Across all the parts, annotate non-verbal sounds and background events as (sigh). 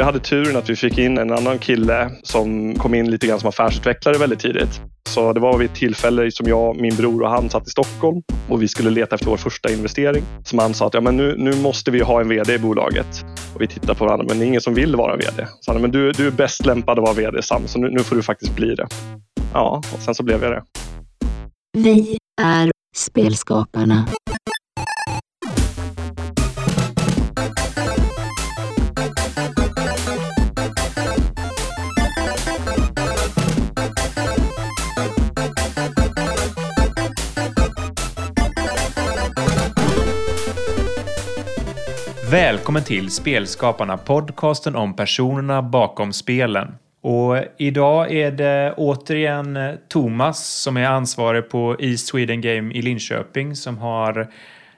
Vi hade turen att vi fick in en annan kille som kom in lite grann som affärsutvecklare väldigt tidigt. Så det var vid ett tillfälle som jag, min bror och han satt i Stockholm och vi skulle leta efter vår första investering. Som han sa att ja, men nu, nu måste vi ha en VD i bolaget. Och vi tittade på varandra, men det är ingen som vill vara VD. Så han, men du, du är bäst lämpad att vara VD Sam, så nu, nu får du faktiskt bli det. Ja, och sen så blev jag det. Vi är spelskaparna. Välkommen till Spelskaparna, podcasten om personerna bakom spelen. Och idag är det återigen Thomas som är ansvarig på East Sweden Game i Linköping som har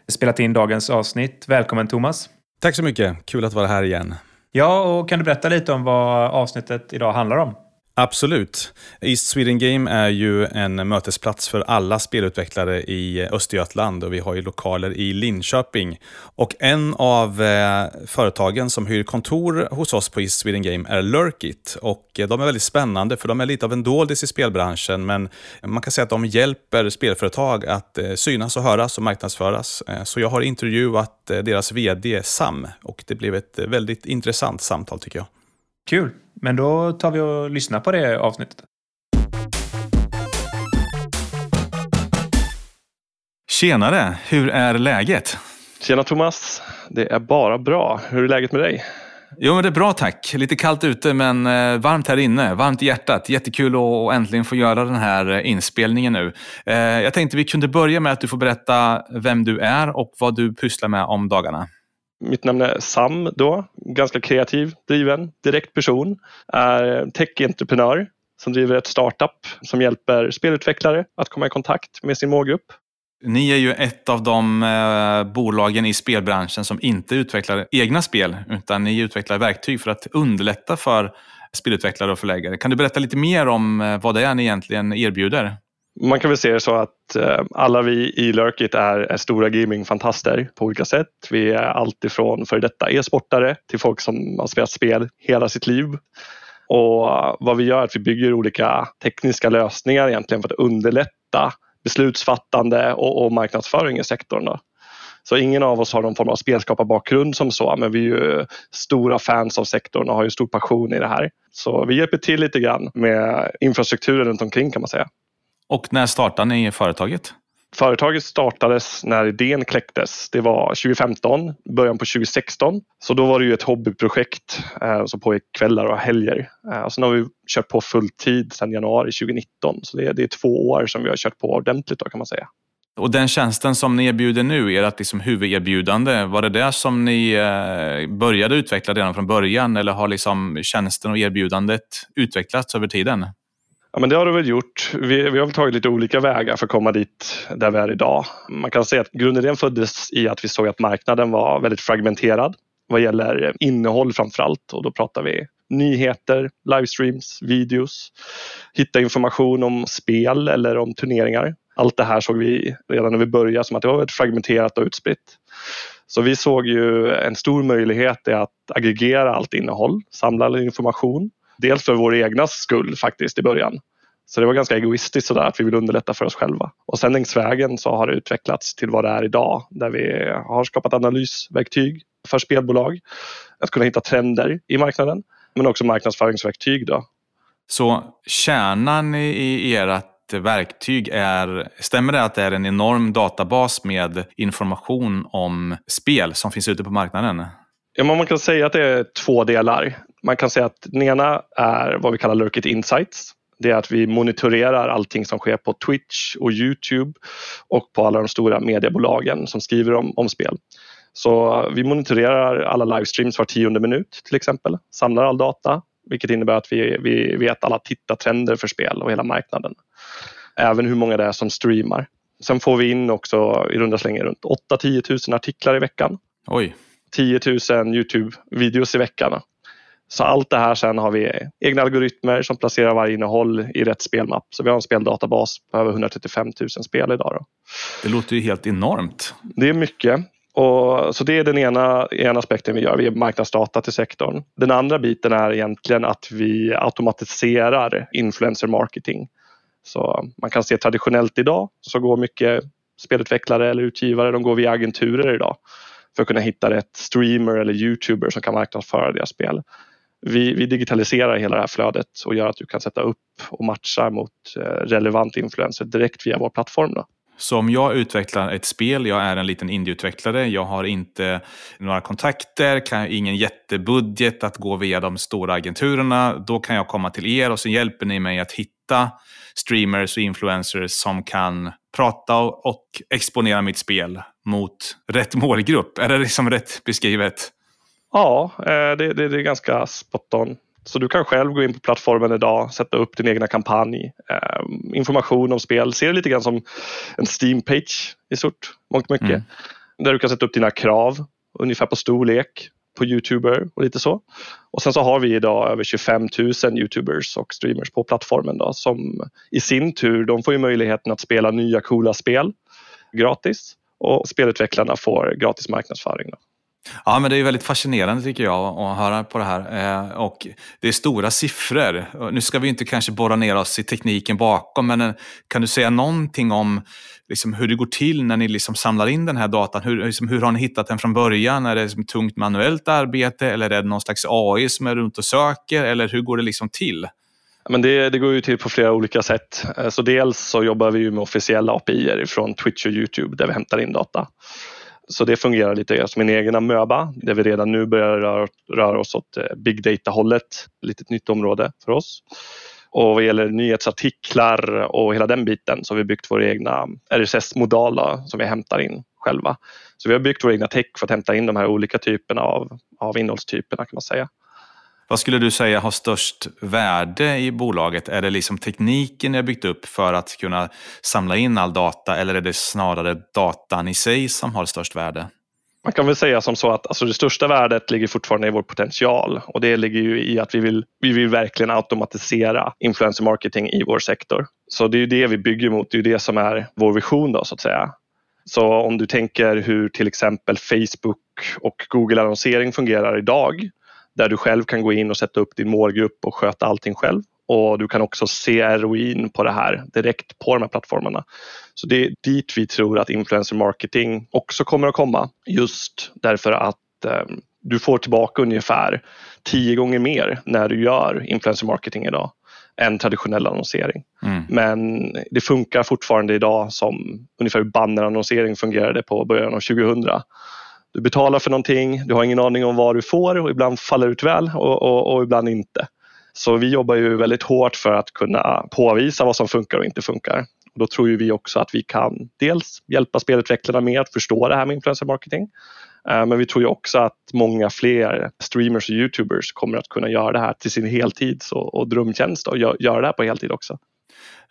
spelat in dagens avsnitt. Välkommen Thomas! Tack så mycket, kul att vara här igen. Ja, och kan du berätta lite om vad avsnittet idag handlar om? Absolut. East Sweden Game är ju en mötesplats för alla spelutvecklare i Östergötland och vi har ju lokaler i Linköping. Och en av eh, företagen som hyr kontor hos oss på East Sweden Game är Lurkit. Och eh, de är väldigt spännande för de är lite av en doldis i spelbranschen men man kan säga att de hjälper spelföretag att eh, synas och höras och marknadsföras. Eh, så jag har intervjuat eh, deras VD Sam och det blev ett eh, väldigt intressant samtal tycker jag. Kul! Men då tar vi och lyssnar på det avsnittet. Tjenare! Hur är läget? Tjena Thomas! Det är bara bra. Hur är läget med dig? Jo, men det är bra tack. Lite kallt ute men eh, varmt här inne. Varmt i hjärtat. Jättekul att äntligen få göra den här eh, inspelningen nu. Eh, jag tänkte vi kunde börja med att du får berätta vem du är och vad du pysslar med om dagarna. Mitt namn är Sam då, ganska kreativ, driven, direkt person. Är tech-entreprenör som driver ett startup som hjälper spelutvecklare att komma i kontakt med sin målgrupp. Ni är ju ett av de eh, bolagen i spelbranschen som inte utvecklar egna spel, utan ni utvecklar verktyg för att underlätta för spelutvecklare och förläggare. Kan du berätta lite mer om eh, vad det är ni egentligen erbjuder? Man kan väl se det så att eh, alla vi i Lurkit är, är stora gamingfantaster på olika sätt. Vi är alltifrån före detta e-sportare till folk som har spelat spel hela sitt liv. Och vad vi gör är att vi bygger olika tekniska lösningar egentligen för att underlätta beslutsfattande och, och marknadsföring i sektorn. Då. Så ingen av oss har någon form av spelskaparbakgrund som så, men vi är ju stora fans av sektorn och har ju stor passion i det här. Så vi hjälper till lite grann med infrastrukturen runt omkring kan man säga. Och när startade ni företaget? Företaget startades när idén kläcktes. Det var 2015, början på 2016. Så då var det ju ett hobbyprojekt eh, som pågick kvällar och helger. Eh, sen har vi kört på fulltid sedan januari 2019. Så det är, det är två år som vi har kört på ordentligt då kan man säga. Och den tjänsten som ni erbjuder nu, ert liksom huvuderbjudande, var det det som ni eh, började utveckla redan från början eller har liksom tjänsten och erbjudandet utvecklats över tiden? Ja, men det har det väl gjort. Vi, vi har väl tagit lite olika vägar för att komma dit där vi är idag. Man kan säga att grundidén föddes i att vi såg att marknaden var väldigt fragmenterad vad gäller innehåll framför allt och då pratar vi nyheter, livestreams, videos, hitta information om spel eller om turneringar. Allt det här såg vi redan när vi började som att det var väldigt fragmenterat och utspritt. Så vi såg ju en stor möjlighet i att aggregera allt innehåll, samla all information Dels för vår egna skull faktiskt i början. Så det var ganska egoistiskt sådär att vi vill underlätta för oss själva. Och sen längs vägen så har det utvecklats till vad det är idag där vi har skapat analysverktyg för spelbolag. Att kunna hitta trender i marknaden men också marknadsföringsverktyg. Då. Så kärnan i ert verktyg är, stämmer det att det är en enorm databas med information om spel som finns ute på marknaden? Ja, man kan säga att det är två delar. Man kan säga att den ena är vad vi kallar Lurkit Insights. Det är att vi monitorerar allting som sker på Twitch och Youtube och på alla de stora mediebolagen som skriver om, om spel. Så vi monitorerar alla livestreams var tionde minut till exempel, samlar all data vilket innebär att vi, vi vet alla tittartrender för spel och hela marknaden. Även hur många det är som streamar. Sen får vi in också i runda slängar runt 8-10 000 artiklar i veckan. Oj. 10 000 Youtube-videos i veckan. Så allt det här sen har vi egna algoritmer som placerar varje innehåll i rätt spelmapp. Så vi har en speldatabas på över 135 000 spel idag. Då. Det låter ju helt enormt. Det är mycket. Och, så det är den ena, ena aspekten vi gör, vi ger marknadsdata till sektorn. Den andra biten är egentligen att vi automatiserar influencer marketing. Så man kan se traditionellt idag så går mycket spelutvecklare eller utgivare, de går via agenturer idag för att kunna hitta rätt streamer eller youtuber som kan marknadsföra deras spel. Vi, vi, digitaliserar hela det här flödet och gör att du kan sätta upp och matcha mot eh, relevant influencer direkt via vår plattform. Då. Så om jag utvecklar ett spel, jag är en liten indieutvecklare, jag har inte några kontakter, kan, ingen jättebudget att gå via de stora agenturerna, då kan jag komma till er och så hjälper ni mig att hitta streamers och influencers som kan prata och exponera mitt spel mot rätt målgrupp. Är det liksom rätt beskrivet? Ja, eh, det, det, det är ganska spot on. Så du kan själv gå in på plattformen idag, sätta upp din egna kampanj, eh, information om spel. Se det lite grann som en Steam-page i stort, mångt mycket. Mm. Där du kan sätta upp dina krav, ungefär på storlek på Youtuber och lite så. Och sen så har vi idag över 25 000 Youtubers och streamers på plattformen då, som i sin tur de får ju möjligheten att spela nya coola spel gratis och spelutvecklarna får gratis marknadsföring. Då. Ja, men det är väldigt fascinerande tycker jag att höra på det här. Eh, och det är stora siffror. Nu ska vi inte kanske borra ner oss i tekniken bakom, men eh, kan du säga någonting om liksom hur det går till när ni liksom samlar in den här datan? Hur, liksom, hur har ni hittat den från början? Är det liksom tungt manuellt arbete eller är det någon slags AI som är runt och söker? Eller hur går det liksom till? Men det, det, går ju till på flera olika sätt. Eh, så dels så jobbar vi med officiella API från Twitch och Youtube där vi hämtar in data. Så det fungerar lite som en egen amöba där vi redan nu börjar röra, röra oss åt eh, big data-hållet. Ett litet nytt område för oss. Och vad gäller nyhetsartiklar och hela den biten så har vi byggt vår egna RSS-modal som vi hämtar in själva. Så vi har byggt vår egna tech för att hämta in de här olika typerna av, av innehållstyperna kan man säga. Vad skulle du säga har störst värde i bolaget? Är det liksom tekniken ni har byggt upp för att kunna samla in all data eller är det snarare datan i sig som har störst värde? Man kan väl säga som så att alltså det största värdet ligger fortfarande i vår potential och det ligger ju i att vi vill, vi vill verkligen automatisera influencer marketing i vår sektor. Så det är ju det vi bygger mot, det är ju det som är vår vision då så att säga. Så om du tänker hur till exempel Facebook och Google annonsering fungerar idag där du själv kan gå in och sätta upp din målgrupp och sköta allting själv. Och du kan också se ROIn på det här direkt på de här plattformarna. Så det är dit vi tror att influencer marketing också kommer att komma. Just därför att eh, du får tillbaka ungefär tio gånger mer när du gör influencer marketing idag än traditionell annonsering. Mm. Men det funkar fortfarande idag som ungefär bannerannonsering fungerade på början av 2000 du betalar för någonting, du har ingen aning om vad du får och ibland faller det ut väl och, och, och ibland inte. Så vi jobbar ju väldigt hårt för att kunna påvisa vad som funkar och inte funkar. Och då tror ju vi också att vi kan dels hjälpa spelutvecklarna med att förstå det här med influencer marketing. Eh, men vi tror ju också att många fler streamers och youtubers kommer att kunna göra det här till sin heltids och, och drömtjänst och göra det här på heltid också.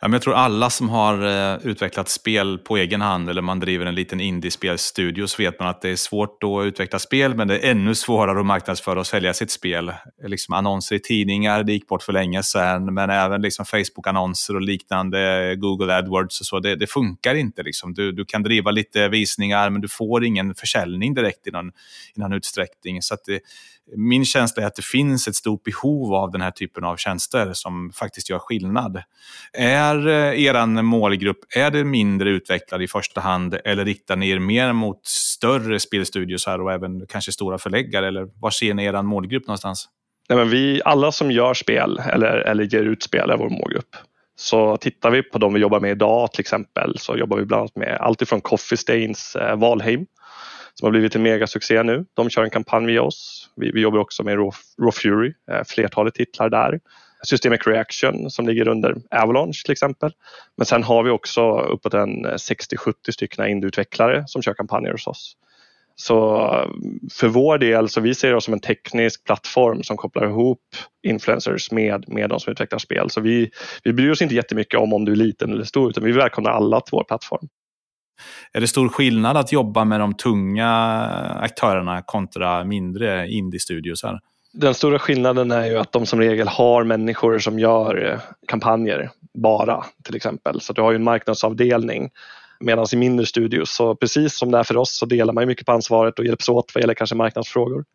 Ja, men jag tror alla som har eh, utvecklat spel på egen hand eller man driver en liten indiespelstudio så vet man att det är svårt att utveckla spel men det är ännu svårare att marknadsföra och sälja sitt spel. Liksom annonser i tidningar, det gick bort för länge sedan men även liksom Facebook-annonser och liknande, Google AdWords och så, det, det funkar inte. Liksom. Du, du kan driva lite visningar men du får ingen försäljning direkt i någon, i någon utsträckning. Så det, eh, min känsla är att det finns ett stort behov av den här typen av tjänster som faktiskt gör skillnad. Är är eh, er målgrupp är det mindre utvecklad i första hand eller riktar ni er mer mot större spelstudios här och även kanske stora förläggare? Eller var ser ni er målgrupp någonstans? Nej, men vi, alla som gör spel eller, eller ger ut spel är vår målgrupp. Så tittar vi på de vi jobbar med idag till exempel så jobbar vi bland annat med alltifrån Coffee Stains eh, Valheim som har blivit en megasuccé nu. De kör en kampanj via oss. Vi, vi jobbar också med Raw, Raw Fury, eh, flertalet titlar där. Systemic Reaction som ligger under Avalanche till exempel. Men sen har vi också uppåt en 60-70 stycken indieutvecklare som kör kampanjer hos oss. Så eh, för vår del så vi ser oss som en teknisk plattform som kopplar ihop influencers med, med de som utvecklar spel. Så vi, vi bryr oss inte jättemycket om om du är liten eller stor utan vi välkomnar alla till vår plattform. Är det stor skillnad att jobba med de tunga aktörerna kontra mindre indie-studios? Här? Den stora skillnaden är ju att de som regel har människor som gör eh, kampanjer bara till exempel. Så du har ju en marknadsavdelning Medan i mindre studios, så precis som det är för oss, så delar man mycket på ansvaret och hjälps åt vad gäller kanske marknadsfrågor.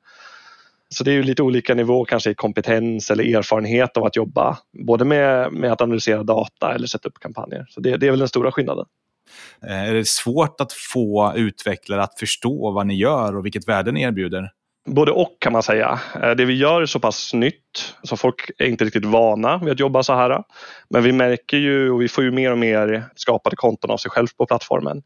Så det är ju lite olika nivå kanske i kompetens eller erfarenhet av att jobba både med, med att analysera data eller sätta upp kampanjer. Så det, det är väl den stora skillnaden. Eh, är det svårt att få utvecklare att förstå vad ni gör och vilket värde ni erbjuder? Både och kan man säga. Eh, det vi gör är så pass nytt så folk är inte riktigt vana vid att jobba så här. Men vi märker ju och vi får ju mer och mer skapade konton av sig själv på plattformen.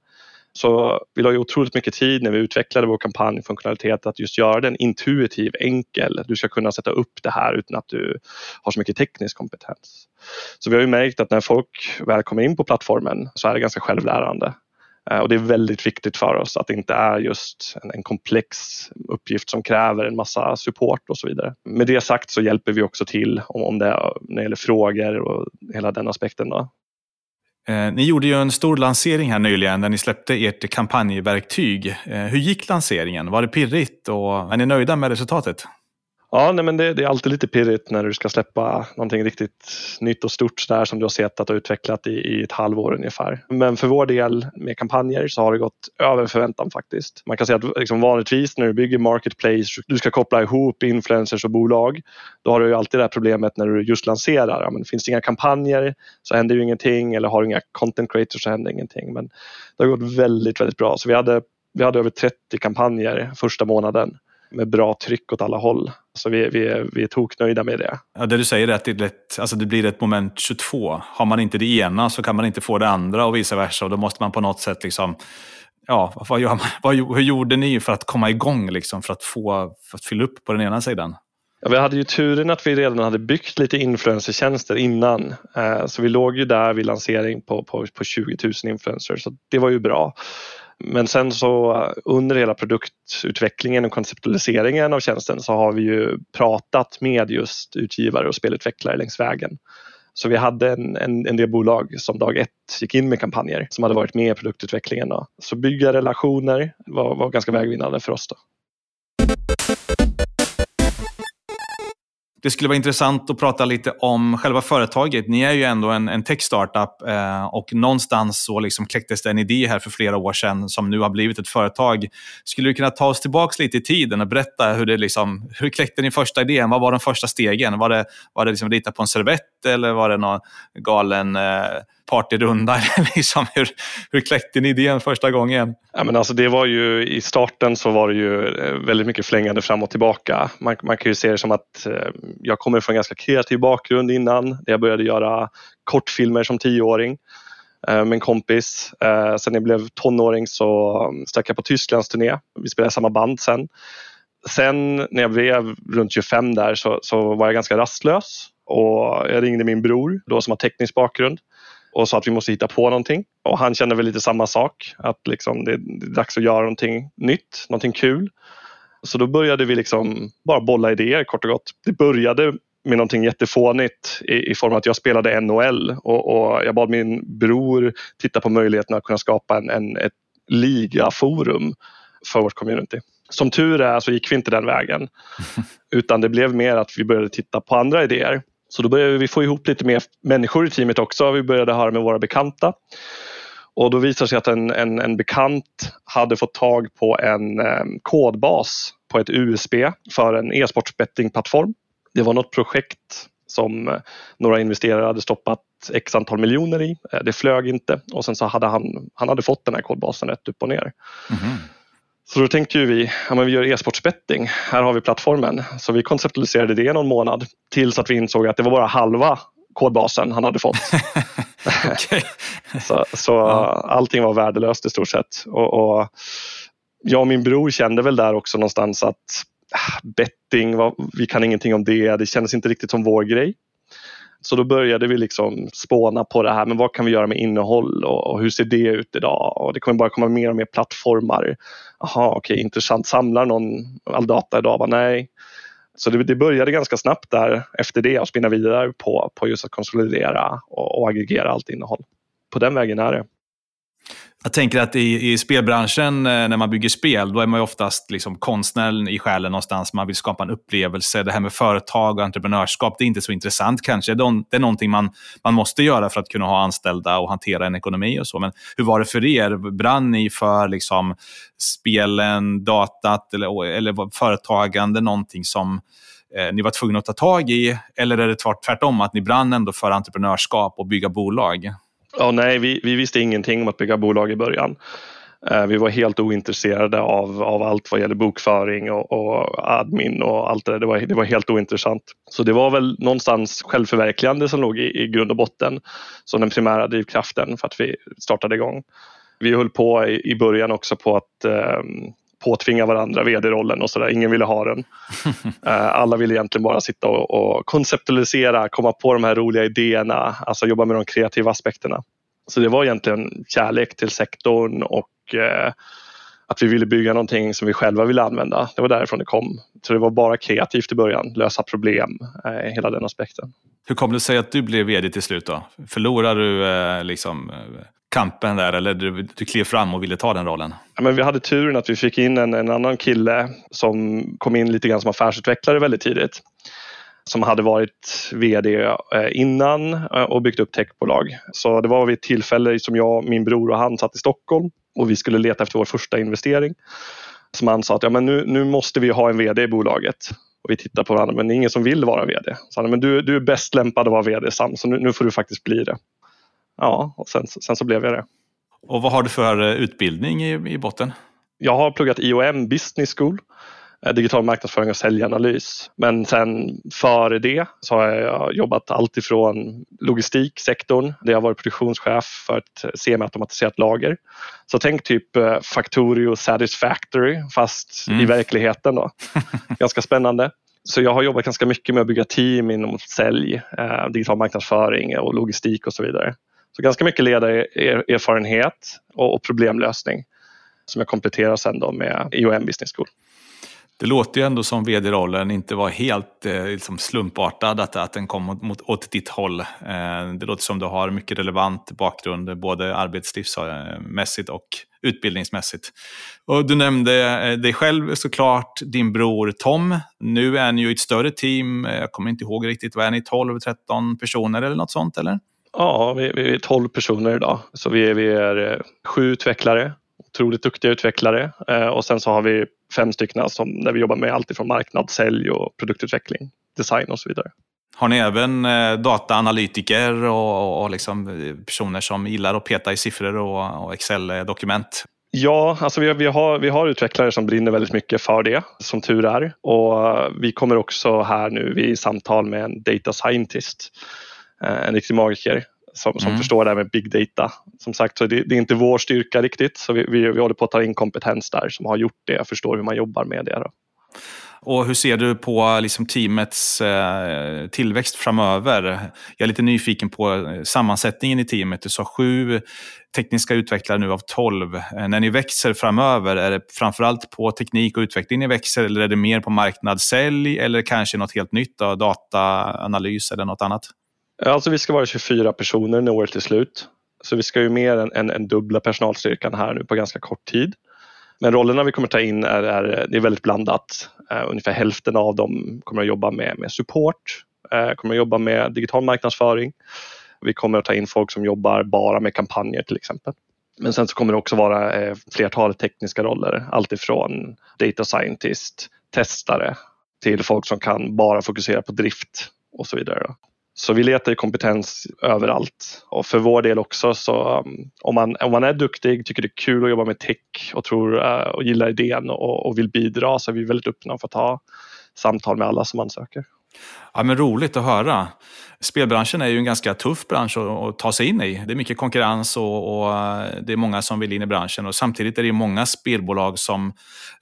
Så vi la ju otroligt mycket tid när vi utvecklade vår kampanjfunktionalitet att just göra den intuitiv, enkel. Du ska kunna sätta upp det här utan att du har så mycket teknisk kompetens. Så vi har ju märkt att när folk väl kommer in på plattformen så är det ganska självlärande. Eh, och det är väldigt viktigt för oss att det inte är just en, en, komplex uppgift som kräver en massa support och så vidare. Med det sagt så hjälper vi också till om, om det, när det gäller frågor och hela den aspekten. Då. Eh, ni gjorde ju en stor lansering här nyligen där ni släppte ert kampanjverktyg. Eh, hur gick lanseringen? Var det pirrigt och är ni nöjda med resultatet? Ja, nej, men det, det, är alltid lite pirrigt när du ska släppa någonting riktigt nytt och stort där som du har sett att du har utvecklat i, i ett halvår ungefär. Men för vår del med kampanjer så har det gått över förväntan faktiskt. Man kan säga att liksom vanligtvis när du bygger marketplace, du ska koppla ihop influencers och bolag, då har du ju alltid det här problemet när du just lanserar. Ja, men finns det inga kampanjer så händer ju ingenting eller har du inga content creators så händer ingenting. Men det har gått väldigt, väldigt bra. Så vi hade, vi hade över 30 kampanjer första månaden med bra tryck åt alla håll. Så vi, vi, är, vi är toknöjda med det. Ja, det du säger är att det, lätt, alltså det blir ett moment 22. Har man inte det ena så kan man inte få det andra och vice versa. Och då måste man på något sätt liksom Ja, vad gör man? (laughs) Vad, hur gjorde ni för att komma igång, liksom, för, att få, för att fylla upp på den ena sidan? Ja, vi hade ju turen att vi redan hade byggt lite influencertjänster innan. Eh, så vi låg ju där vid lansering på, på, på 20 000 influencers, så det var ju bra. Men sen så under hela produktutvecklingen och konceptualiseringen av tjänsten så har vi ju pratat med just utgivare och spelutvecklare längs vägen. Så vi hade en, en, en del bolag som dag ett gick in med kampanjer som hade varit med i produktutvecklingen. Då. Så bygga relationer var, var ganska vägvinnande för oss. Då. Det skulle vara intressant att prata lite om själva företaget. Ni är ju ändå en, en tech-startup eh, och någonstans så liksom kläcktes det en idé här för flera år sedan som nu har blivit ett företag. Skulle du kunna ta oss tillbaka lite i tiden och berätta hur det liksom, hur kläckte ni första idén? Vad var de första stegen? Var det, var det liksom rita på en servett eller var det någon galen eh, partyrunda? (laughs) liksom, hur, hur kläckte ni idén första gången? Ja, men alltså det var ju, I starten så var det ju eh, väldigt mycket flängande fram och tillbaka. Man, man kan ju se det som att eh, jag kommer från en ganska kreativ bakgrund innan. Jag började göra kortfilmer som tioåring eh, med en kompis. Eh, sen när jag blev tonåring så mm, stack jag på Tysklands turné. Vi spelade i samma band sen. Sen när jag blev runt 25 där så, så var jag ganska rastlös och jag ringde min bror då som har teknisk bakgrund och sa att vi måste hitta på någonting. Och han kände väl lite samma sak, att liksom det är dags att göra någonting nytt, någonting kul. Så då började vi liksom bara bolla idéer kort och gott. Det började med någonting jättefånigt i, i form av att jag spelade NHL och, och, jag bad min bror titta på möjligheten att kunna skapa en, en, ett ligaforum för vårt community. Som tur är så gick vi inte den vägen (laughs) utan det blev mer att vi började titta på andra idéer. Så då började vi få ihop lite mer människor i teamet också. Vi började höra med våra bekanta. Och då visade det sig att en, en, en bekant hade fått tag på en eh, kodbas på ett USB för en e-sportsbettingplattform. Det var något projekt som eh, några investerare hade stoppat x antal miljoner i. Eh, det flög inte och sen så hade han, han hade fått den här kodbasen rätt upp och ner. Mm. Så då tänkte vi, ja, men vi gör e-sportsbetting, här har vi plattformen. Så vi konceptualiserade det någon månad tills att vi insåg att det var bara halva kodbasen han hade fått. (laughs) (laughs) så så ja. allting var värdelöst i stort sett. Och, och, jag och min bror kände väl där också någonstans att ah, betting, vi kan ingenting om det, det kändes inte riktigt som vår grej. Så då började vi liksom spåna på det här, men vad kan vi göra med innehåll och, och hur ser det ut idag? Och det kommer bara komma mer och mer plattformar. Jaha, okej, okay, intressant. Samlar någon all data idag? Va? Nej. Så det, det, började ganska snabbt där efter det att spinna vidare på, på just att konsolidera och, och aggregera allt innehåll. På den vägen är det. Jag tänker att i, i spelbranschen, eh, när man bygger spel, då är man ju oftast liksom konstnären i själen någonstans. Man vill skapa en upplevelse. Det här med företag och entreprenörskap, det är inte så intressant kanske. Det är någonting man, man måste göra för att kunna ha anställda och hantera en ekonomi och så. Men hur var det för er? Brann ni för liksom spelen, datat eller, eller företagande, någonting som eh, ni var tvungna att ta tag i? Eller är det tvärtom, att ni brann ändå för entreprenörskap och bygga bolag? Ja, nej, vi, vi visste ingenting om att bygga bolag i början. Eh, vi var helt ointresserade av, av allt vad gäller bokföring och, och admin och allt det där. Det var, det var helt ointressant. Så det var väl någonstans självförverkligande som låg i, i grund och botten som den primära drivkraften för att vi startade igång. Vi höll på i, i början också på att eh, påtvinga varandra vd-rollen och sådär. Ingen ville ha den. (laughs) Eh, alla ville egentligen bara sitta och, och konceptualisera, komma på de här roliga idéerna, alltså jobba med de kreativa aspekterna. Så det var egentligen kärlek till sektorn och eh, att vi ville bygga någonting som vi själva ville använda. Det var därifrån det kom. Så det var bara kreativt i början, lösa problem, eh, hela den aspekten. Hur kom det sig att du blev vd till slut då? Förlorade du eh, liksom, kampen där eller du, du klev fram och ville ta den rollen? Ja, men vi hade turen att vi fick in en, en annan kille som kom in lite grann som affärsutvecklare väldigt tidigt som hade varit VD eh, innan eh, och byggt upp techbolag. Så det var vid ett tillfälle som jag, min bror och han satt i Stockholm och vi skulle leta efter vår första investering. Som han sa att ja, men nu, nu måste vi ha en VD i bolaget. Och vi tittade på varandra, men det är ingen som vill vara VD. Så han, men du, du är bäst lämpad att vara VD Sam, så nu, nu får du faktiskt bli det. Ja, och sen, sen så blev jag det. Och vad har du för eh, utbildning i, i botten? Jag har pluggat IOM Business School, eh, digital marknadsföring och säljanalys. Men sen före det så har jag jobbat alltifrån logistiksektorn där jag varit produktionschef för ett semiautomatiserat lager. Så tänk typ eh, Factorio Satisfactory fast mm. i verkligheten. Då. (laughs) Ganska spännande. Så jag har jobbat ganska mycket med att bygga team inom sälj, digital marknadsföring och logistik och så vidare. Så ganska mycket ledarerfarenhet och problemlösning som jag kompletterar sen då med IOM Business School. Det låter ju ändå som vd-rollen inte var helt eh, liksom slumpartad, att, att den kom mot, åt ditt håll. Eh, det låter som du har mycket relevant bakgrund, både arbetslivsmässigt och utbildningsmässigt. Och du nämnde eh, dig själv såklart, din bror Tom. Nu är ni ju ett större team, eh, jag kommer inte ihåg riktigt, vad är ni, 12-13 personer eller något sånt eller? Ja, vi, vi är 12 personer idag. Så vi är, vi är eh, sju utvecklare, otroligt duktiga utvecklare. Eh, och sen så har vi fem stycken som, där vi jobbar med allt ifrån marknad, sälj och produktutveckling, design och så vidare. Har ni även eh, dataanalytiker och, och liksom personer som gillar att peta i siffror och, och Excel-dokument? Ja, alltså vi, vi, har, vi har utvecklare som brinner väldigt mycket för det, som tur är. Och vi kommer också här nu vid samtal med en data scientist en riktig magiker som, som mm. förstår det här med big data. Som sagt, så det, det är inte vår styrka riktigt så vi, vi, vi håller på att ta in kompetens där som har gjort det och förstår hur man jobbar med det. Då. Och hur ser du på liksom, teamets eh, tillväxt framöver? Jag är lite nyfiken på eh, sammansättningen i teamet. Du sa sju tekniska utvecklare nu av tolv. Eh, när ni växer framöver, är det framförallt på teknik och utveckling ni växer eller är det mer på marknad, sälj eller kanske något helt nytt, då, dataanalys eller något annat? Alltså vi ska vara 24 personer när året är slut. Så vi ska ju mer än, än, än dubbla personalstyrkan här nu på ganska kort tid. Men rollerna vi kommer ta in är, är, det är väldigt blandat. Uh, ungefär hälften av dem kommer att jobba med, med support, uh, kommer att jobba med digital marknadsföring. Vi kommer att ta in folk som jobbar bara med kampanjer till exempel. Men sen så kommer det också vara eh, flertalet tekniska roller. Alltifrån data scientist, testare till folk som kan bara fokusera på drift och så vidare. Så vi letar kompetens överallt och för vår del också så um, om, man, om man är duktig, tycker det är kul att jobba med tech och, tror, uh, och gillar idén och, och vill bidra så är vi väldigt öppna för att ha samtal med alla som ansöker. Ja, men roligt att höra. Spelbranschen är ju en ganska tuff bransch att, ta sig in i. Det är mycket konkurrens och, och, uh, det är många som vill in i branschen. Och samtidigt är det många spelbolag som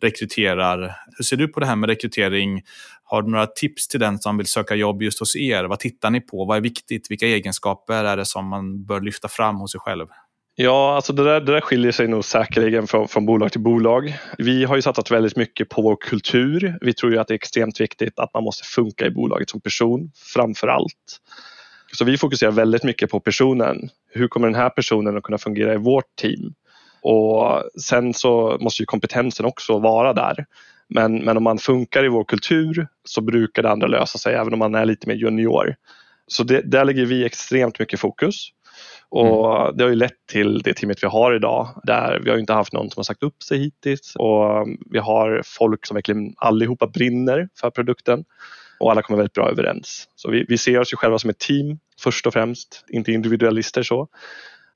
rekryterar. Hur ser du på det här med rekrytering? Har du några tips till den som vill söka jobb just hos er? Vad tittar ni på? Vad är viktigt? Vilka egenskaper är det som man bör lyfta fram hos sig själv? Ja, alltså det där, det där skiljer sig nog säkerligen från, från bolag till bolag. Vi har ju satsat väldigt mycket på vår kultur. Vi tror ju att det är extremt viktigt att man måste funka i bolaget som person framför allt. Så vi fokuserar väldigt mycket på personen. Hur kommer den här personen att kunna fungera i vårt team? Och sen så måste ju kompetensen också vara där. Men, men om man funkar i vår kultur så brukar det andra lösa sig även om man är lite mer junior. Så det, där lägger vi extremt mycket fokus. Och mm. Det har ju lett till det teamet vi har idag där vi har inte haft någon som har sagt upp sig hittills och vi har folk som verkligen allihopa brinner för produkten och alla kommer väldigt bra överens. Så vi, vi ser oss ju själva som ett team först och främst, inte individualister så.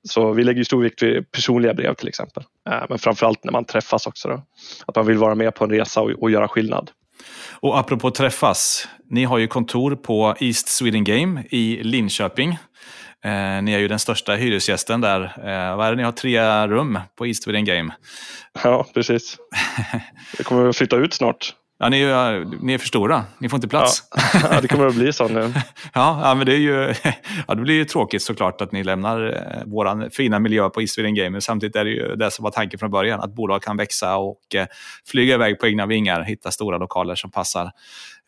Så vi lägger stor vikt vid personliga brev till exempel. Eh, men framförallt när man träffas också. Då. Att man vill vara med på en resa och, och göra skillnad. Och apropå träffas, ni har ju kontor på East Sweden Game i Linköping. Eh, ni är ju den största hyresgästen där. Eh, vad är det, ni har tre rum på East Sweden Game. Ja, precis. (laughs) Vi kommer att flytta ut snart. Ja, ni, är, ni är för stora. Ni får inte plats. Ja, det kommer att bli så nu. (laughs) ja, ja, men det, är ju, (laughs) ja, det blir ju tråkigt såklart att ni lämnar eh, vår fina miljö på East Sweden Game. Men samtidigt är det ju det som var tanken från början. Att bolag kan växa och eh, flyga iväg på egna vingar. Hitta stora lokaler som passar.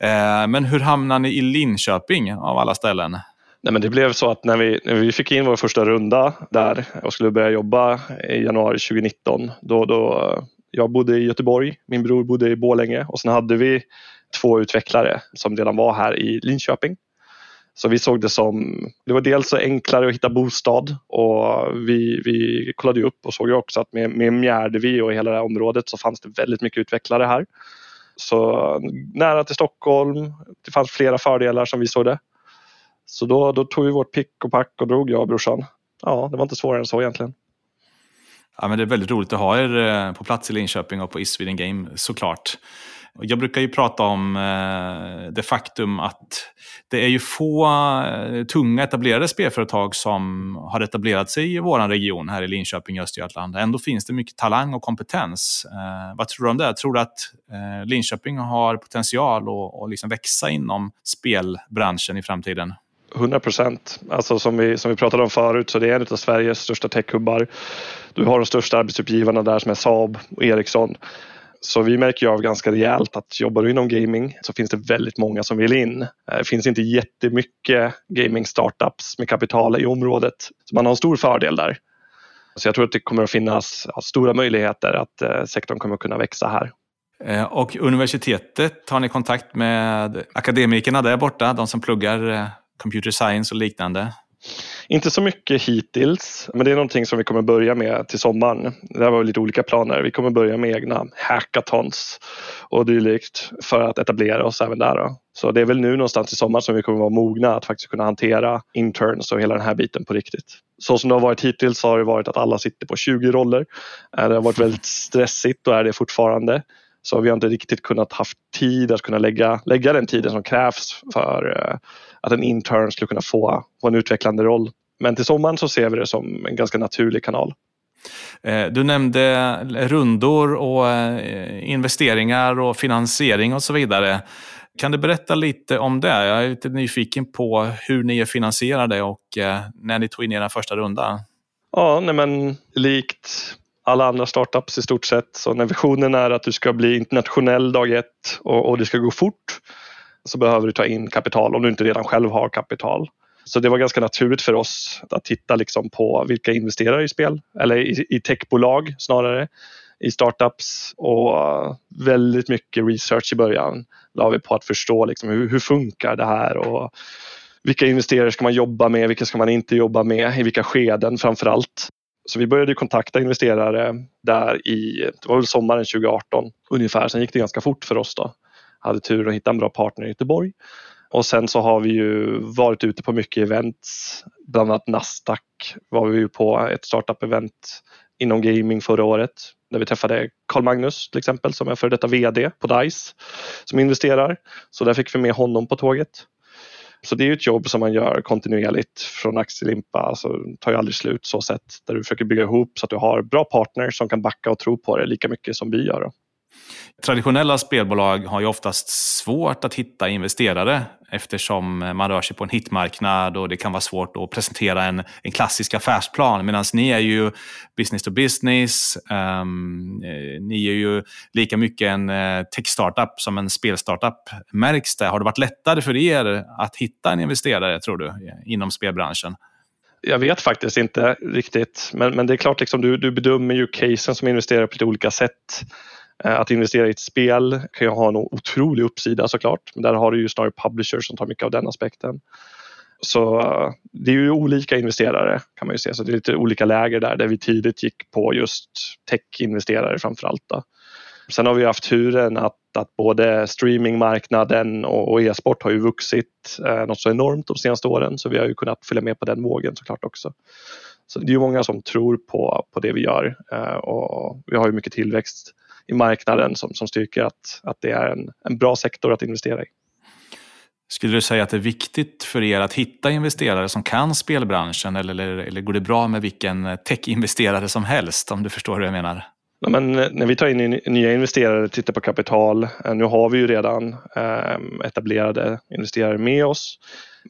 Eh, men hur hamnar ni i Linköping av alla ställen? Nej, men det blev så att när vi, när vi fick in vår första runda där och skulle börja jobba i januari 2019, då, då jag bodde i Göteborg, min bror bodde i Bålänge och sen hade vi två utvecklare som redan var här i Linköping. Så vi såg det som, det var dels så enklare att hitta bostad och vi, vi kollade upp och såg också att med, med Mjärdevi och hela det här området så fanns det väldigt mycket utvecklare här. Så nära till Stockholm, det fanns flera fördelar som vi såg det. Så då, då tog vi vårt pick och pack och drog jag och brorsan. Ja, det var inte svårare än så egentligen. Ja, men det är väldigt roligt att ha er eh, på plats i Linköping och på East Sweden Game såklart. Jag brukar ju prata om eh, det faktum att det är ju få eh, tunga etablerade spelföretag som har etablerat sig i vår region här i Linköping, i Östergötland. Ändå finns det mycket talang och kompetens. vad tror du om det? Tror du att Linköping har potential att, att liksom växa inom spelbranschen i framtiden? 100 procent. Alltså som vi, som vi pratade om förut så det är en av Sveriges största techhubbar. Du har de största arbetsuppgivarna där som är Saab och Ericsson. Så vi märker ju av ganska rejält att jobbar du inom gaming så finns det väldigt många som vill in. Eh, det finns inte jättemycket gaming startups med kapital i området. Så man har en stor fördel där. Så jag tror att det kommer att finnas stora möjligheter att eh, sektorn kommer att kunna växa här. Eh, och universitetet, har ni kontakt med akademikerna där borta, de som pluggar eh? Computer science och liknande? Inte så mycket hittills, men det är någonting som vi kommer börja med till sommaren. Det var lite olika planer. Vi kommer börja med egna hackathons och dylikt för att etablera oss även där. Då. Så det är väl nu någonstans i sommar som vi kommer vara mogna att faktiskt kunna hantera interns och hela den här biten på riktigt. Så som det har varit hittills har det varit att alla sitter på 20 roller. Eh, det har varit väldigt stressigt och är det fortfarande. Så vi har inte riktigt kunnat haft tid att kunna lägga, lägga den tiden som krävs för eh, att en intern skulle kunna få, få en utvecklande roll. Men till sommaren så ser vi det som en ganska naturlig kanal. Eh, du nämnde rundor och eh, investeringar och finansiering och så vidare. Kan du berätta lite om det? Jag är lite nyfiken på hur ni är finansierade och när ni tog in er första runda. Ja, nej men likt alla andra startups i stort sett. Så när visionen är att du ska bli internationell dag ett och, och det ska gå fort så behöver du ta in kapital om du inte redan själv har kapital. Så det var ganska naturligt för oss att titta liksom på vilka investerar i spel eller i, i techbolag snarare i startups och eh, väldigt mycket research i början la vi på att förstå liksom hur, hur funkar det här och vilka investerare ska man jobba med, vilka ska man inte jobba med, i vilka skeden framför allt. Så vi började kontakta investerare där i, det var väl sommaren 2018 ungefär, sen gick det ganska fort för oss då. Hade tur att hitta en bra partner i Göteborg. Och sen så har vi ju varit ute på mycket events, bland annat Nasdaq var vi ju på ett startup-event inom gaming förra året där vi träffade Carl Magnus till exempel som är före detta VD på DICE som investerar. Så där fick vi med honom på tåget. Så det är ett jobb som man gör kontinuerligt från axellimpa, alltså tar ju aldrig slut så sätt där du försöker bygga ihop så att du har bra partners som kan backa och tro på det lika mycket som vi gör. Då. Traditionella spelbolag har ju oftast svårt att hitta investerare eftersom man rör sig på en hitmarknad och det kan vara svårt att presentera en, en klassisk affärsplan. Medan ni är ju business to business. Um, ni är ju lika mycket en eh, tech-startup som en spelstartup. Märks det? Har det varit lättare för er att hitta en investerare, tror du, inom spelbranschen? Jag vet faktiskt inte riktigt, men, men det är klart liksom, du, du bedömer ju casen som investerare på lite olika sätt. Eh, att investera i ett spel kan ju ha en otrolig uppsida såklart, men där har du ju snarare publishers som tar mycket av den aspekten. Så eh, det är ju olika investerare kan man ju se, så det är lite olika läger där, där vi tidigt gick på just tech-investerare framförallt. Sen har vi haft turen att, att både streamingmarknaden och, och e-sport har ju vuxit eh, något så enormt de senaste åren så vi har ju kunnat följa med på den vågen såklart också. Så det är ju många som tror på, på det vi gör eh, och vi har ju mycket tillväxt i marknaden som, som styrker att, att det är en, en bra sektor att investera i. Skulle du säga att det är viktigt för er att hitta investerare som kan spelbranschen eller, eller, eller går det bra med vilken tech-investerare som helst om du förstår hur jag menar? Ja, men eh, när vi tar in nya investerare och tittar på kapital, eh, nu har vi ju redan ehm, etablerade investerare med oss.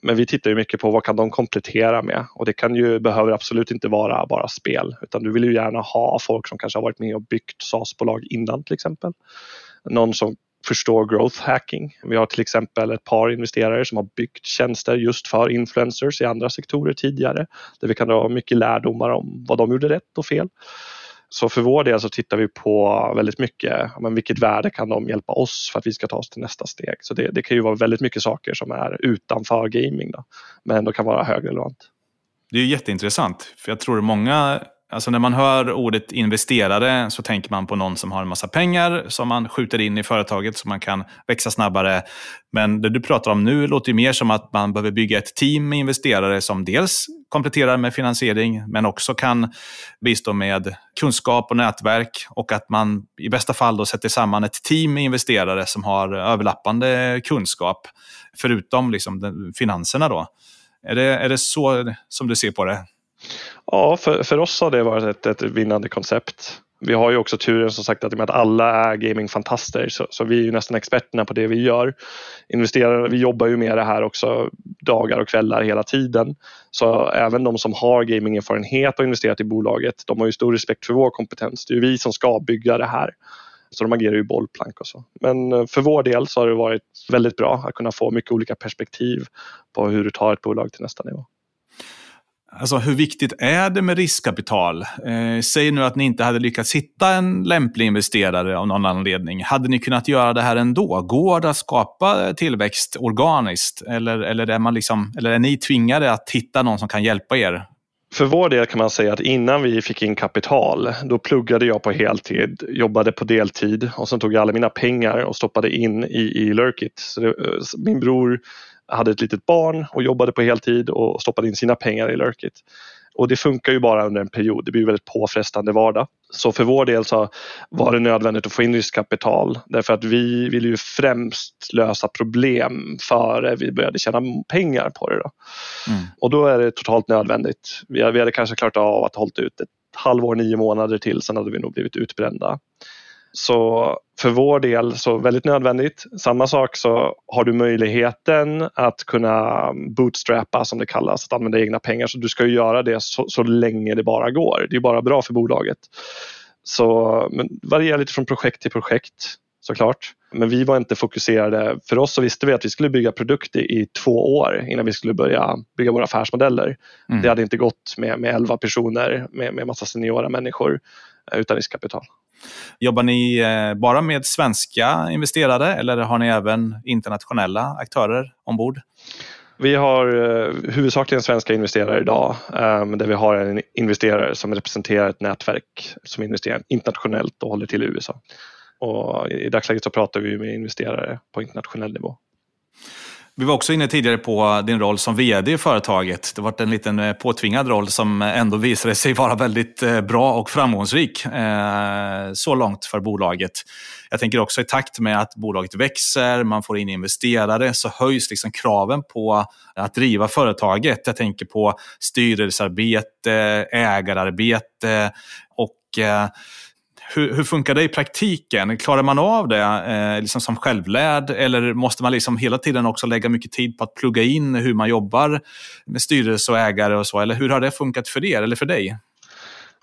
Men vi tittar ju mycket på vad kan de komplettera med och det kan ju, behöver absolut inte vara bara spel utan du vill ju gärna ha folk som kanske har varit med och byggt SaaS-bolag innan till exempel. Någon som förstår growth hacking. Vi har till exempel ett par investerare som har byggt tjänster just för influencers i andra sektorer tidigare där vi kan dra mycket lärdomar om vad de gjorde rätt och fel. Så för vår del så tittar vi på väldigt mycket, men vilket värde kan de hjälpa oss för att vi ska ta oss till nästa steg. Så det, det kan ju vara väldigt mycket saker som är utanför gaming då, men ändå kan vara högrelevant. Det är jätteintressant, för jag tror många Alltså när man hör ordet investerare så tänker man på någon som har en massa pengar som man skjuter in i företaget så man kan växa snabbare. Men det du pratar om nu låter ju mer som att man behöver bygga ett team med investerare som dels kompletterar med finansiering men också kan bistå med kunskap och nätverk och att man i bästa fall då sätter samman ett team med investerare som har överlappande kunskap förutom liksom finanserna. Då. Är det, är det så som du ser på det? Ja, för, för oss har det varit ett, ett vinnande koncept. Vi har ju också turen som sagt att, att alla är gamingfantaster så, så vi är ju nästan experterna på det vi gör. Investerare, vi jobbar ju med det här också dagar och kvällar hela tiden. Så även de som har gamingerfarenhet och investerat i bolaget, de har ju stor respekt för vår kompetens. Det är ju vi som ska bygga det här. Så de agerar ju bollplank och så. Men eh, för vår del så har det varit väldigt bra att kunna få mycket olika perspektiv på hur du tar ett bolag till nästa nivå. Alltså hur viktigt är det med riskkapital? Eh, säg nu att ni inte hade lyckats hitta en lämplig investerare av någon anledning. Hade ni kunnat göra det här ändå? Går det att skapa tillväxt organiskt? Eller, eller, är, man liksom, eller är ni tvingade att hitta någon som kan hjälpa er? För vår del kan man säga att innan vi fick in kapital då pluggade jag på heltid, jobbade på deltid och sen tog jag alla mina pengar och stoppade in i, i Lurkit. Så det, eh, min bror hade ett litet barn och jobbade på heltid och stoppade in sina pengar i Lurkit. Och det funkar ju bara under en period, det blir väldigt påfrestande vardag. Så för vår del så var det nödvändigt att få in riskkapital därför att vi vill ju främst lösa problem före vi började tjäna pengar på det. Då. Mm. Och då är det totalt nödvändigt. Vi hade kanske klarat av att hålla ut ett halvår, nio månader till, sen hade vi nog blivit utbrända. Så för vår del så väldigt nödvändigt. Samma sak så har du möjligheten att kunna bootstrappa som det kallas, att använda egna pengar. Så du ska ju göra det så, så länge det bara går. Det är bara bra för bolaget. Så men varierar lite från projekt till projekt såklart. Men vi var inte fokuserade. För oss så visste vi att vi skulle bygga produkter i två år innan vi skulle börja bygga våra affärsmodeller. Mm. Det hade inte gått med, med 11 personer med, med massa seniora människor eh, utan riskkapital. Jobbar ni eh, bara med svenska investerare eller har ni även internationella aktörer ombord? Vi har eh, huvudsakligen svenska investerare idag eh, där vi har en investerare som representerar ett nätverk som investerar internationellt och håller till i USA. Och I dagsläget så pratar vi med investerare på internationell nivå. Vi var också inne tidigare på din roll som vd i företaget. Det var en liten eh, påtvingad roll som ändå visade sig vara väldigt eh, bra och framgångsrik eh, så långt för bolaget. Jag tänker också i takt med att bolaget växer, man får in investerare, så höjs liksom kraven på att driva företaget. Jag tänker på styrelsearbete, ägararbete och hur, hur, funkar det i praktiken? Klarar man av det eh, liksom som självlärd eller måste man liksom hela tiden också lägga mycket tid på att plugga in hur man jobbar med styrelse och ägare och så? Eller hur har det funkat för er eller för dig?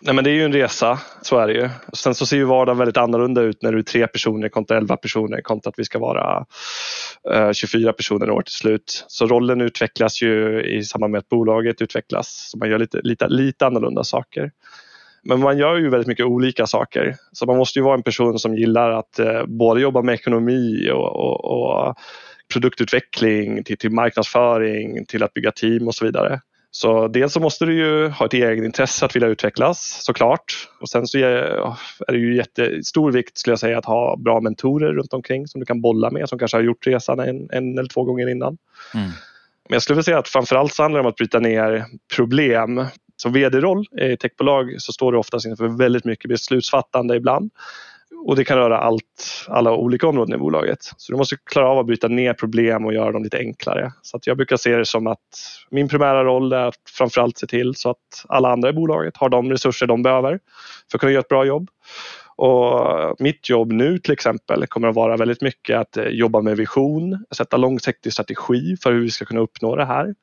Nej, men det är ju en resa, så är det ju. Sen så ser ju vardagen väldigt annorlunda ut när du är tre personer kontra elva personer kontra att vi ska vara eh, 24 personer år till slut. Så rollen utvecklas ju i samband med att bolaget utvecklas. Så man gör lite, lite, lite annorlunda saker. Men man gör ju väldigt mycket olika saker. Så man måste ju vara en person som gillar att eh, både jobba med ekonomi och, och, och produktutveckling till, till marknadsföring, till att bygga team och så vidare. Så dels så måste du ju ha ett eget intresse att vilja utvecklas såklart. Och sen så är det ju jättestor vikt skulle jag säga att ha bra mentorer runt omkring som du kan bolla med som kanske har gjort resan en, en eller två gånger innan. Mm. Men jag skulle vilja säga att framförallt så handlar det om att bryta ner problem. Som vd-roll i techbolag så står du oftast inför väldigt mycket beslutsfattande ibland. Och det kan röra allt, alla olika områden i bolaget. Så du måste klara av att bryta ner problem och göra dem lite enklare. Så att jag brukar se det som att min primära roll är att framförallt se till så att alla andra i bolaget har de resurser de behöver för att kunna göra ett bra jobb. Och mitt jobb nu till exempel kommer att vara väldigt mycket att eh, jobba med vision, sätta långsiktig strategi för hur vi ska kunna uppnå det här.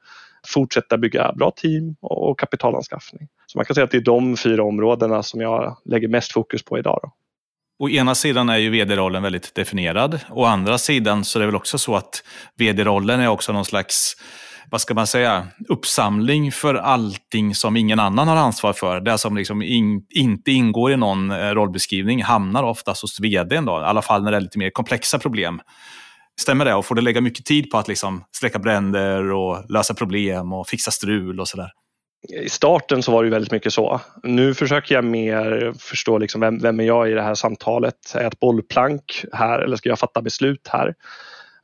Fortsätta bygga bra team och kapitalanskaffning. Så man kan säga att det är de fyra områdena som jag lägger mest fokus på idag. Då. Å ena sidan är ju vd-rollen väldigt definierad. Å andra sidan så är det väl också så att vd-rollen är också någon slags vad ska man säga, uppsamling för allting som ingen annan har ansvar för. Det som liksom in, inte ingår i någon eh, rollbeskrivning hamnar oftast hos vdn, då, i alla fall när det är lite mer komplexa problem. Stämmer det? Och får du lägga mycket tid på att liksom släcka bränder och lösa problem och fixa strul och sådär? i starten så var det väldigt mycket så. Nu försöker jag mer förstå liksom vem, vem är jag i det här samtalet? Är jag ett bollplank här eller ska jag fatta beslut här?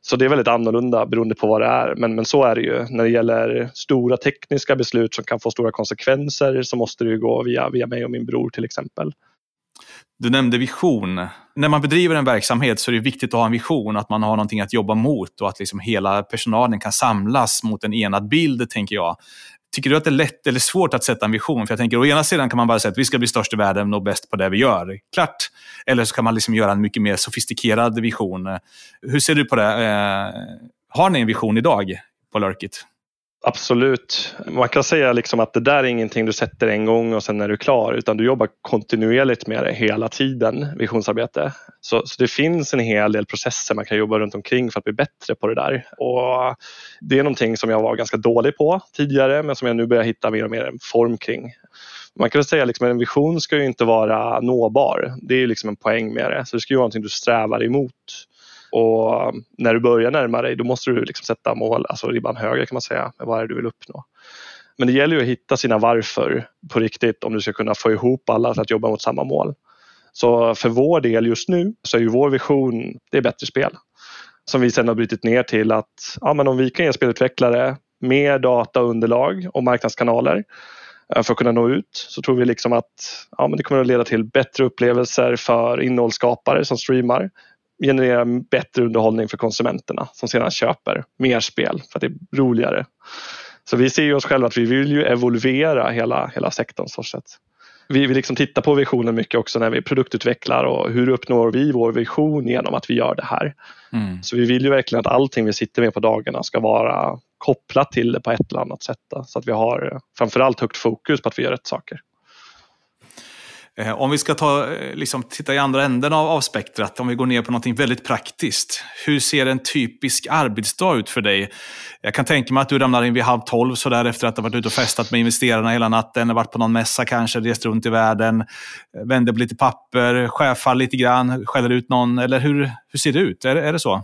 Så det är väldigt annorlunda beroende på vad det är. Men, men så är det ju. När det gäller stora tekniska beslut som kan få stora konsekvenser så måste det gå via, via mig och min bror till exempel. Du nämnde vision. När man bedriver en verksamhet så är det viktigt att ha en vision, att man har någonting att jobba mot och att liksom hela personalen kan samlas mot en enad bild, tänker jag. Tycker du att det är lätt eller svårt att sätta en vision? För jag tänker, å ena sidan kan man bara säga att vi ska bli störst i världen och bäst på det vi gör. Klart. Eller så kan man liksom göra en mycket mer sofistikerad vision. Hur ser du på det? Eh, har ni en vision idag på Lurkit? Absolut. Man kan säga liksom att det där är ingenting du sätter en gång och sen är du klar utan du jobbar kontinuerligt med det hela tiden, visionsarbete. Så, så, det finns en hel del processer man kan jobba runt omkring för att bli bättre på det där. Och det är någonting som jag var ganska dålig på tidigare men som jag nu börjar hitta mer och mer en form kring. Man kan väl säga att liksom en vision ska ju inte vara nåbar. Det är liksom en poäng med det. Så det ska ju vara någonting du strävar emot. Och um, när du börjar närma dig då måste du liksom sätta mål, alltså ribban högre kan man säga, med vad är det du vill uppnå. Men det gäller ju att hitta sina varför på riktigt om du ska kunna få ihop alla för att jobba mot samma mål. Så för vår del just nu så är ju vår vision, det är bättre spel. Som vi sedan har brutit ner till att ja, men om vi kan ge spelutvecklare mer dataunderlag och marknadskanaler eh, för att kunna nå ut så tror vi liksom att ja, men det kommer att leda till bättre upplevelser för innehållsskapare som streamar generera bättre underhållning för konsumenterna som sedan köper mer spel för att det är roligare. Så vi ser ju oss själva att vi vill ju evolvera hela, hela sektorn. Så sätt. Vi vill liksom titta på visionen mycket också när vi produktutvecklar och hur uppnår vi vår vision genom att vi gör det här. Mm. Så vi vill ju verkligen att allting vi sitter med på dagarna ska vara kopplat till det på ett eller annat sätt. Så att vi har framförallt högt fokus på att vi gör rätt saker. Eh, om vi ska ta, eh, liksom, titta i andra änden av, av spektrat, om vi går ner på något väldigt praktiskt. Hur ser en typisk arbetsdag ut för dig? Jag kan tänka mig att du ramlar in vid halv tolv så där efter att ha varit ute och festat med investerarna hela natten, varit på någon mässa kanske, rest runt i världen, eh, vänder på lite papper, chefar lite grann, skäller ut någon. Eller hur, hur ser det ut? Är, är det så?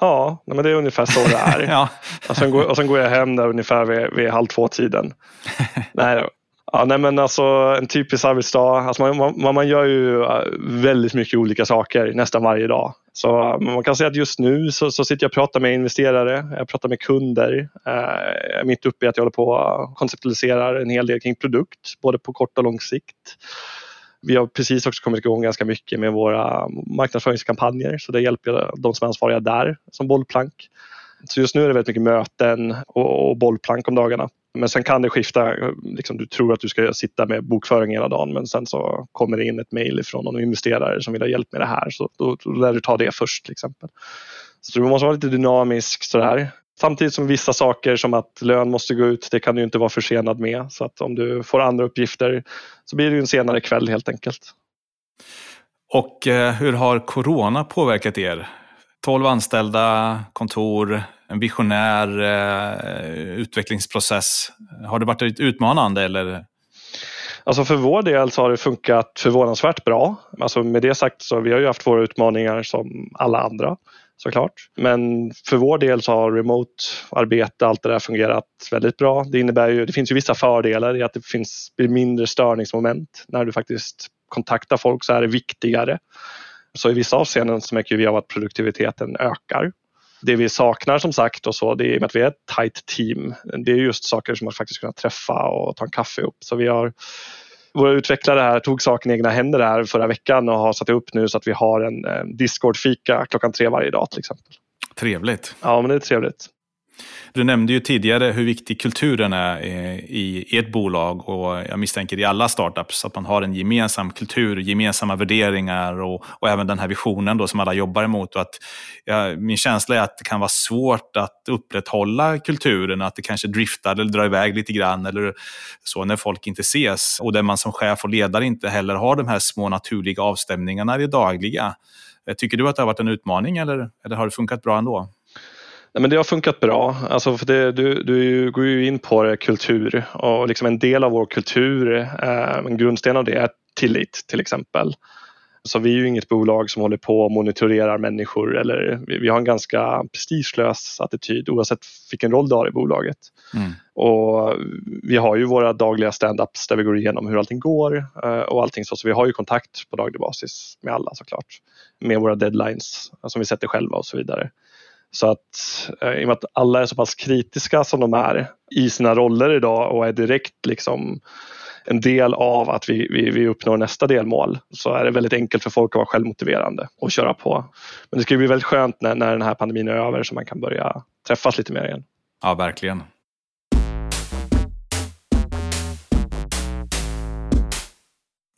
Ja, men det är ungefär så det är. (laughs) ja. och, sen går, och sen går jag hem där ungefär vid, vid halv två-tiden. (laughs) Nej, Ja, nej men alltså en typisk arbetsdag. Alltså man, man, man gör ju eh, väldigt mycket olika saker nästan varje dag. Så man kan säga att just nu så, så sitter jag och pratar med investerare, jag pratar med kunder. Jag är mitt uppe i att jag håller på och konceptualiserar en hel del kring produkt, både på kort och lång sikt. Vi har precis också kommit igång ganska mycket med våra marknadsföringskampanjer så det hjälper jag de som är ansvariga där som bollplank. Så just nu är det väldigt mycket möten och, och bollplank om dagarna. Men sen kan det skifta. Liksom, du tror att du ska sitta med bokföring hela dagen men sen så kommer det in ett mejl från någon investerare som vill ha hjälp med det här. Så då, då lär du ta det först till exempel. Så du måste vara lite dynamisk sådär. Samtidigt som vissa saker som att lön måste gå ut, det kan du inte vara försenad med. Så att om du får andra uppgifter så blir det en senare kväll helt enkelt. Och eh, hur har corona påverkat er? 12 anställda, kontor, en visionär eh, utvecklingsprocess. Har det varit utmanande eller? Alltså för vår del så har det funkat förvånansvärt bra. Alltså med det sagt så vi har ju haft våra utmaningar som alla andra såklart. Men för vår del så har remote-arbete, allt det där fungerat väldigt bra. Det innebär ju, det finns ju vissa fördelar i att det finns, blir mindre störningsmoment när du faktiskt kontaktar folk så är det viktigare. Så i vissa avseenden så märker vi av att produktiviteten ökar. Det vi saknar som sagt och så, det är med att vi är ett tight team. Det är just saker som att faktiskt kunna träffa och ta en kaffe upp. Så vi har våra utvecklare här tog saken i egna händer här förra veckan och har satt upp nu så att vi har en Discord-fika klockan tre varje dag till exempel. Trevligt. Ja, men det är trevligt. Du nämnde ju tidigare hur viktig kulturen är eh, i ert bolag och jag misstänker i alla startups att man har en gemensam kultur, gemensamma värderingar och, och även den här visionen då som alla jobbar emot. Och att, ja, min känsla är att det kan vara svårt att upprätthålla kulturen, att det kanske driftar eller drar iväg lite grann eller så när folk inte ses och där man som chef och ledare inte heller har de här små naturliga avstämningarna i det dagliga. Eh, tycker du att det har varit en utmaning eller, eller har det funkat bra ändå? Nej, men det har funkat bra. Alltså för det, du, du går ju in på det, kultur och liksom en del av vår kultur, eh, en grundsten av det är tillit till exempel. Så vi är ju inget bolag som håller på och monitorerar människor eller vi, har en ganska prestigelös attityd oavsett vilken roll du har i bolaget. Mm. Och vi har ju våra dagliga stand-ups där vi går igenom hur allting går eh, och allting så. Så vi har ju kontakt på daglig basis med alla såklart. Med våra deadlines som vi sätter själva och så vidare. Så att eh, i och med att alla är så pass kritiska som de är i sina roller idag och är direkt liksom en del av att vi, vi, vi uppnår nästa delmål så är det väldigt enkelt för folk att vara självmotiverande och köra på. Men det ska bli väldigt skönt när, när den här pandemin är över så man kan börja träffas lite mer igen. Ja, verkligen.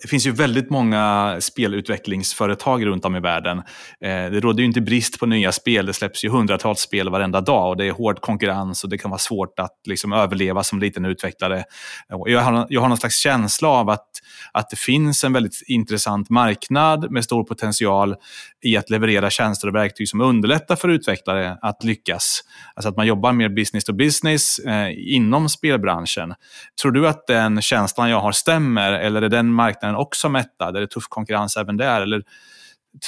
Det finns ju väldigt många spelutvecklingsföretag runt om i världen. Eh, det råder ju inte brist på nya spel. Det släpps ju hundratals spel varenda dag och det är hård konkurrens och det kan vara svårt att liksom överleva som liten utvecklare. Jag har, jag har någon slags känsla av att, att det finns en väldigt intressant marknad med stor potential i att leverera tjänster och verktyg som underlättar för utvecklare att lyckas. Alltså att man jobbar mer business to business eh, inom spelbranschen. Tror du att den känslan jag har stämmer eller är den marknaden också mättad? Är det tuff konkurrens även där? Eller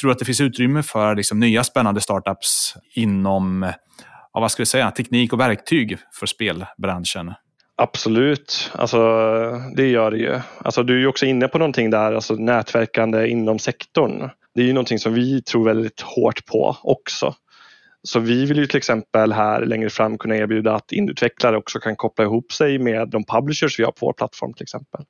tror du att det finns utrymme för liksom, nya spännande startups inom ja, vad ska vi säga, teknik och verktyg för spelbranschen? Absolut, alltså, det gör det ju. Alltså, du är ju också inne på någonting där, alltså nätverkande inom sektorn. Det är ju någonting som vi tror väldigt hårt på också. Så vi vill ju till exempel här längre fram kunna erbjuda att indutvecklare också kan koppla ihop sig med de publishers vi har på vår plattform till exempel.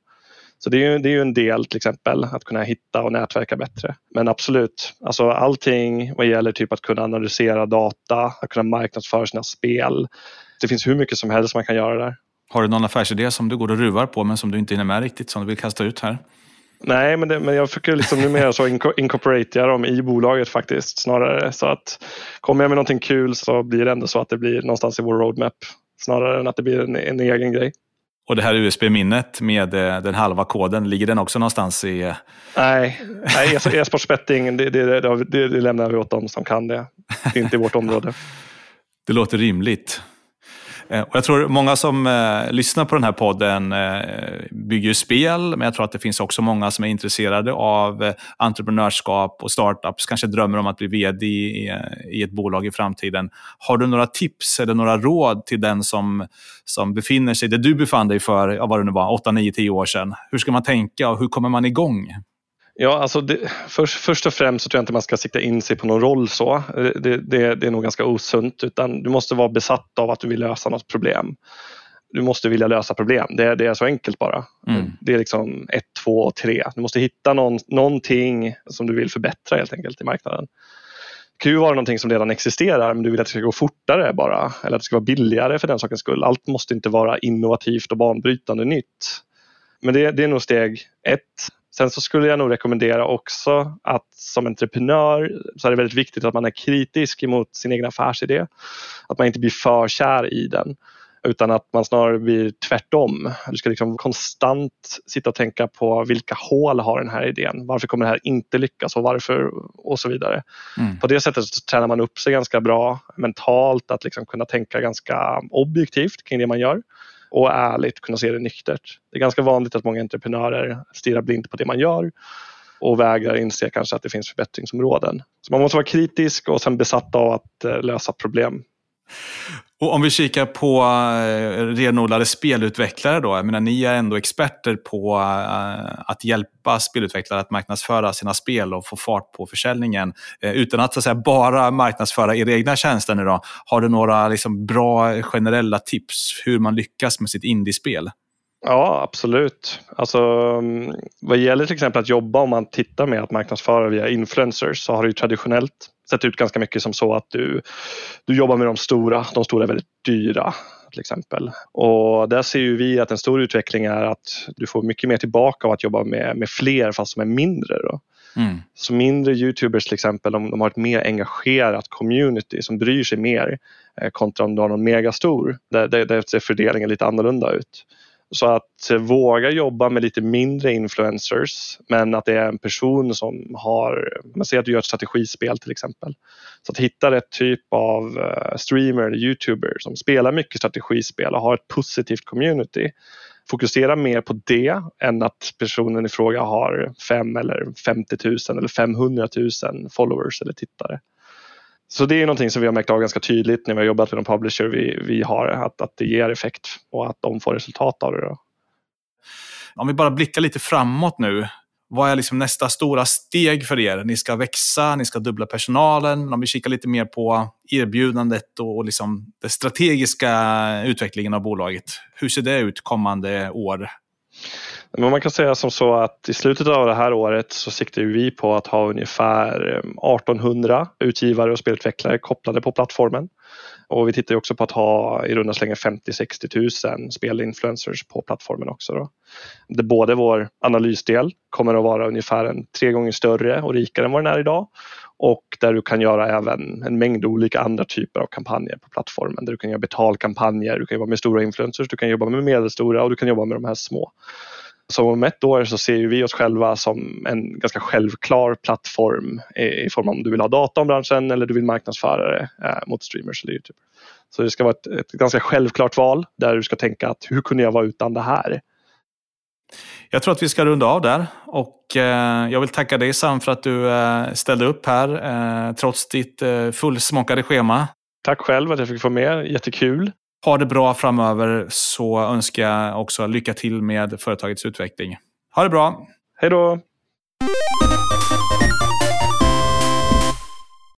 Så det är, ju, det är ju en del till exempel att kunna hitta och nätverka bättre. Men absolut, alltså allting vad gäller typ att kunna analysera data, att kunna marknadsföra sina spel. Det finns hur mycket som helst man kan göra där. Har du någon affärsidé som du går och ruvar på men som du inte hinner med riktigt som du vill kasta ut här? Nej, men, det, men jag försöker liksom numera så incorporatea dem i bolaget faktiskt snarare. Så att kommer jag med någonting kul så blir det ändå så att det blir någonstans i vår roadmap snarare än att det blir en, en egen grej. Och det här USB-minnet med eh, den halva koden, ligger den också någonstans i... Eh? Nej, nej e-sportsbetting det, det, det, det, lämnar vi åt dem som kan det. Det är inte i vårt område. (laughs) Det låter rimligt. Eh, och jag tror många som eh, lyssnar på den här podden eh, bygger spel, men jag tror att det finns också många som är intresserade av eh, entreprenörskap och startups, kanske drömmer om att bli vd i, i ett bolag i framtiden. Har du några tips eller några råd till den som, som befinner sig där du befann dig för, ja, vad det nu var, 8, 9, 10 år sedan? Hur ska man tänka och hur kommer man igång? Ja, alltså det, först, först, och främst så tror jag inte man ska sikta in sig på någon roll så. Det, det, det, är nog ganska osunt utan du måste vara besatt av att du vill lösa något problem. Du måste vilja lösa problem. Det, det är så enkelt bara. Mm. Det är liksom ett, två och tre. Du måste hitta någon, någonting som du vill förbättra helt enkelt i marknaden. Det kan ju vara någonting som redan existerar men du vill att det ska gå fortare bara eller att det ska vara billigare för den sakens skull. Allt måste inte vara innovativt och banbrytande nytt. Men det, det är nog steg ett. Sen så skulle jag nog rekommendera också att som entreprenör så är det väldigt viktigt att man är kritisk emot sin egen affärsidé. Att man inte blir för kär i den utan att man snarare blir tvärtom. Du ska liksom konstant sitta och tänka på vilka hål har den här idén? Varför kommer det här inte lyckas och varför och så vidare. Mm. På det sättet så tränar man upp sig ganska bra mentalt att liksom kunna tänka ganska objektivt kring det man gör och ärligt kunna se det nyktert. Det är ganska vanligt att många entreprenörer stirrar blint på det man gör och vägrar inse kanske att det finns förbättringsområden. Så man måste vara kritisk och sen besatt av att eh, lösa problem. Och om vi kikar på eh, renodlade spelutvecklare då. Jag menar, ni är ändå experter på eh, att hjälpa spelutvecklare att marknadsföra sina spel och få fart på försäljningen. Eh, utan att, så att säga, bara marknadsföra era egna tjänster nu då. Har du några liksom, bra generella tips hur man lyckas med sitt indiespel? Ja, absolut. Alltså, mm, vad gäller till exempel att jobba om man tittar med att marknadsföra via influencers så har det ju traditionellt sett ut ganska mycket som så att du, du jobbar med de stora. De stora är väldigt dyra till exempel. Och där ser ju vi att en stor utveckling är att du får mycket mer tillbaka av att jobba med, med fler fast som är mindre. Då. Mm. Så mindre Youtubers till exempel, de, de, har ett mer engagerat community som bryr sig mer eh, kontra om du har någon megastor. Där, där, där ser fördelningen lite annorlunda ut. Så att eh, våga jobba med lite mindre influencers men att det är en person som har, man ser att du gör ett strategispel till exempel. Så att hitta rätt typ av eh, streamer eller youtuber som spelar mycket strategispel och har ett positivt community. Fokusera mer på det än att personen i fråga har 5 eller 50 000 eller 500 000 followers eller tittare. Så det är någonting som vi har märkt av ganska tydligt när vi har jobbat med de publisher vi, vi har, att, att det ger effekt och att de får resultat av det. Då. Om vi bara blickar lite framåt nu. Vad är liksom nästa stora steg för er? Ni ska växa, ni ska dubbla personalen. Om vi kikar lite mer på erbjudandet och liksom den strategiska utvecklingen av bolaget. Hur ser det ut kommande år? Men man kan säga som så att i slutet av det här året så siktar vi på att ha ungefär eh, 1800 utgivare och spelutvecklare kopplade på plattformen. Och vi tittar också på att ha i runda slängar 50-60 000 spelinfluencers på plattformen också. Då. Det både vår analysdel kommer att vara ungefär en tre gånger större och rikare än vad den är idag och där du kan göra även en mängd olika andra typer av kampanjer på plattformen. Där du kan göra betalkampanjer, du kan jobba med stora influencers, du kan jobba med medelstora och du kan jobba med de här små. Så om ett år så ser vi oss själva som en ganska självklar plattform i form av om du vill ha data om branschen eller du vill marknadsföra det eh, mot streamers eller Youtube. Så det ska vara ett, ett, ganska självklart val där du ska tänka att hur kunde jag vara utan det här? Jag tror att vi ska runda av där och eh, jag vill tacka dig Sam för att du eh, ställde upp här eh, trots ditt fullsmockade schema. Tack själv att jag fick få med, jättekul. Ha det bra framöver så önskar jag också lycka till med företagets utveckling. Ha det bra! Hej då!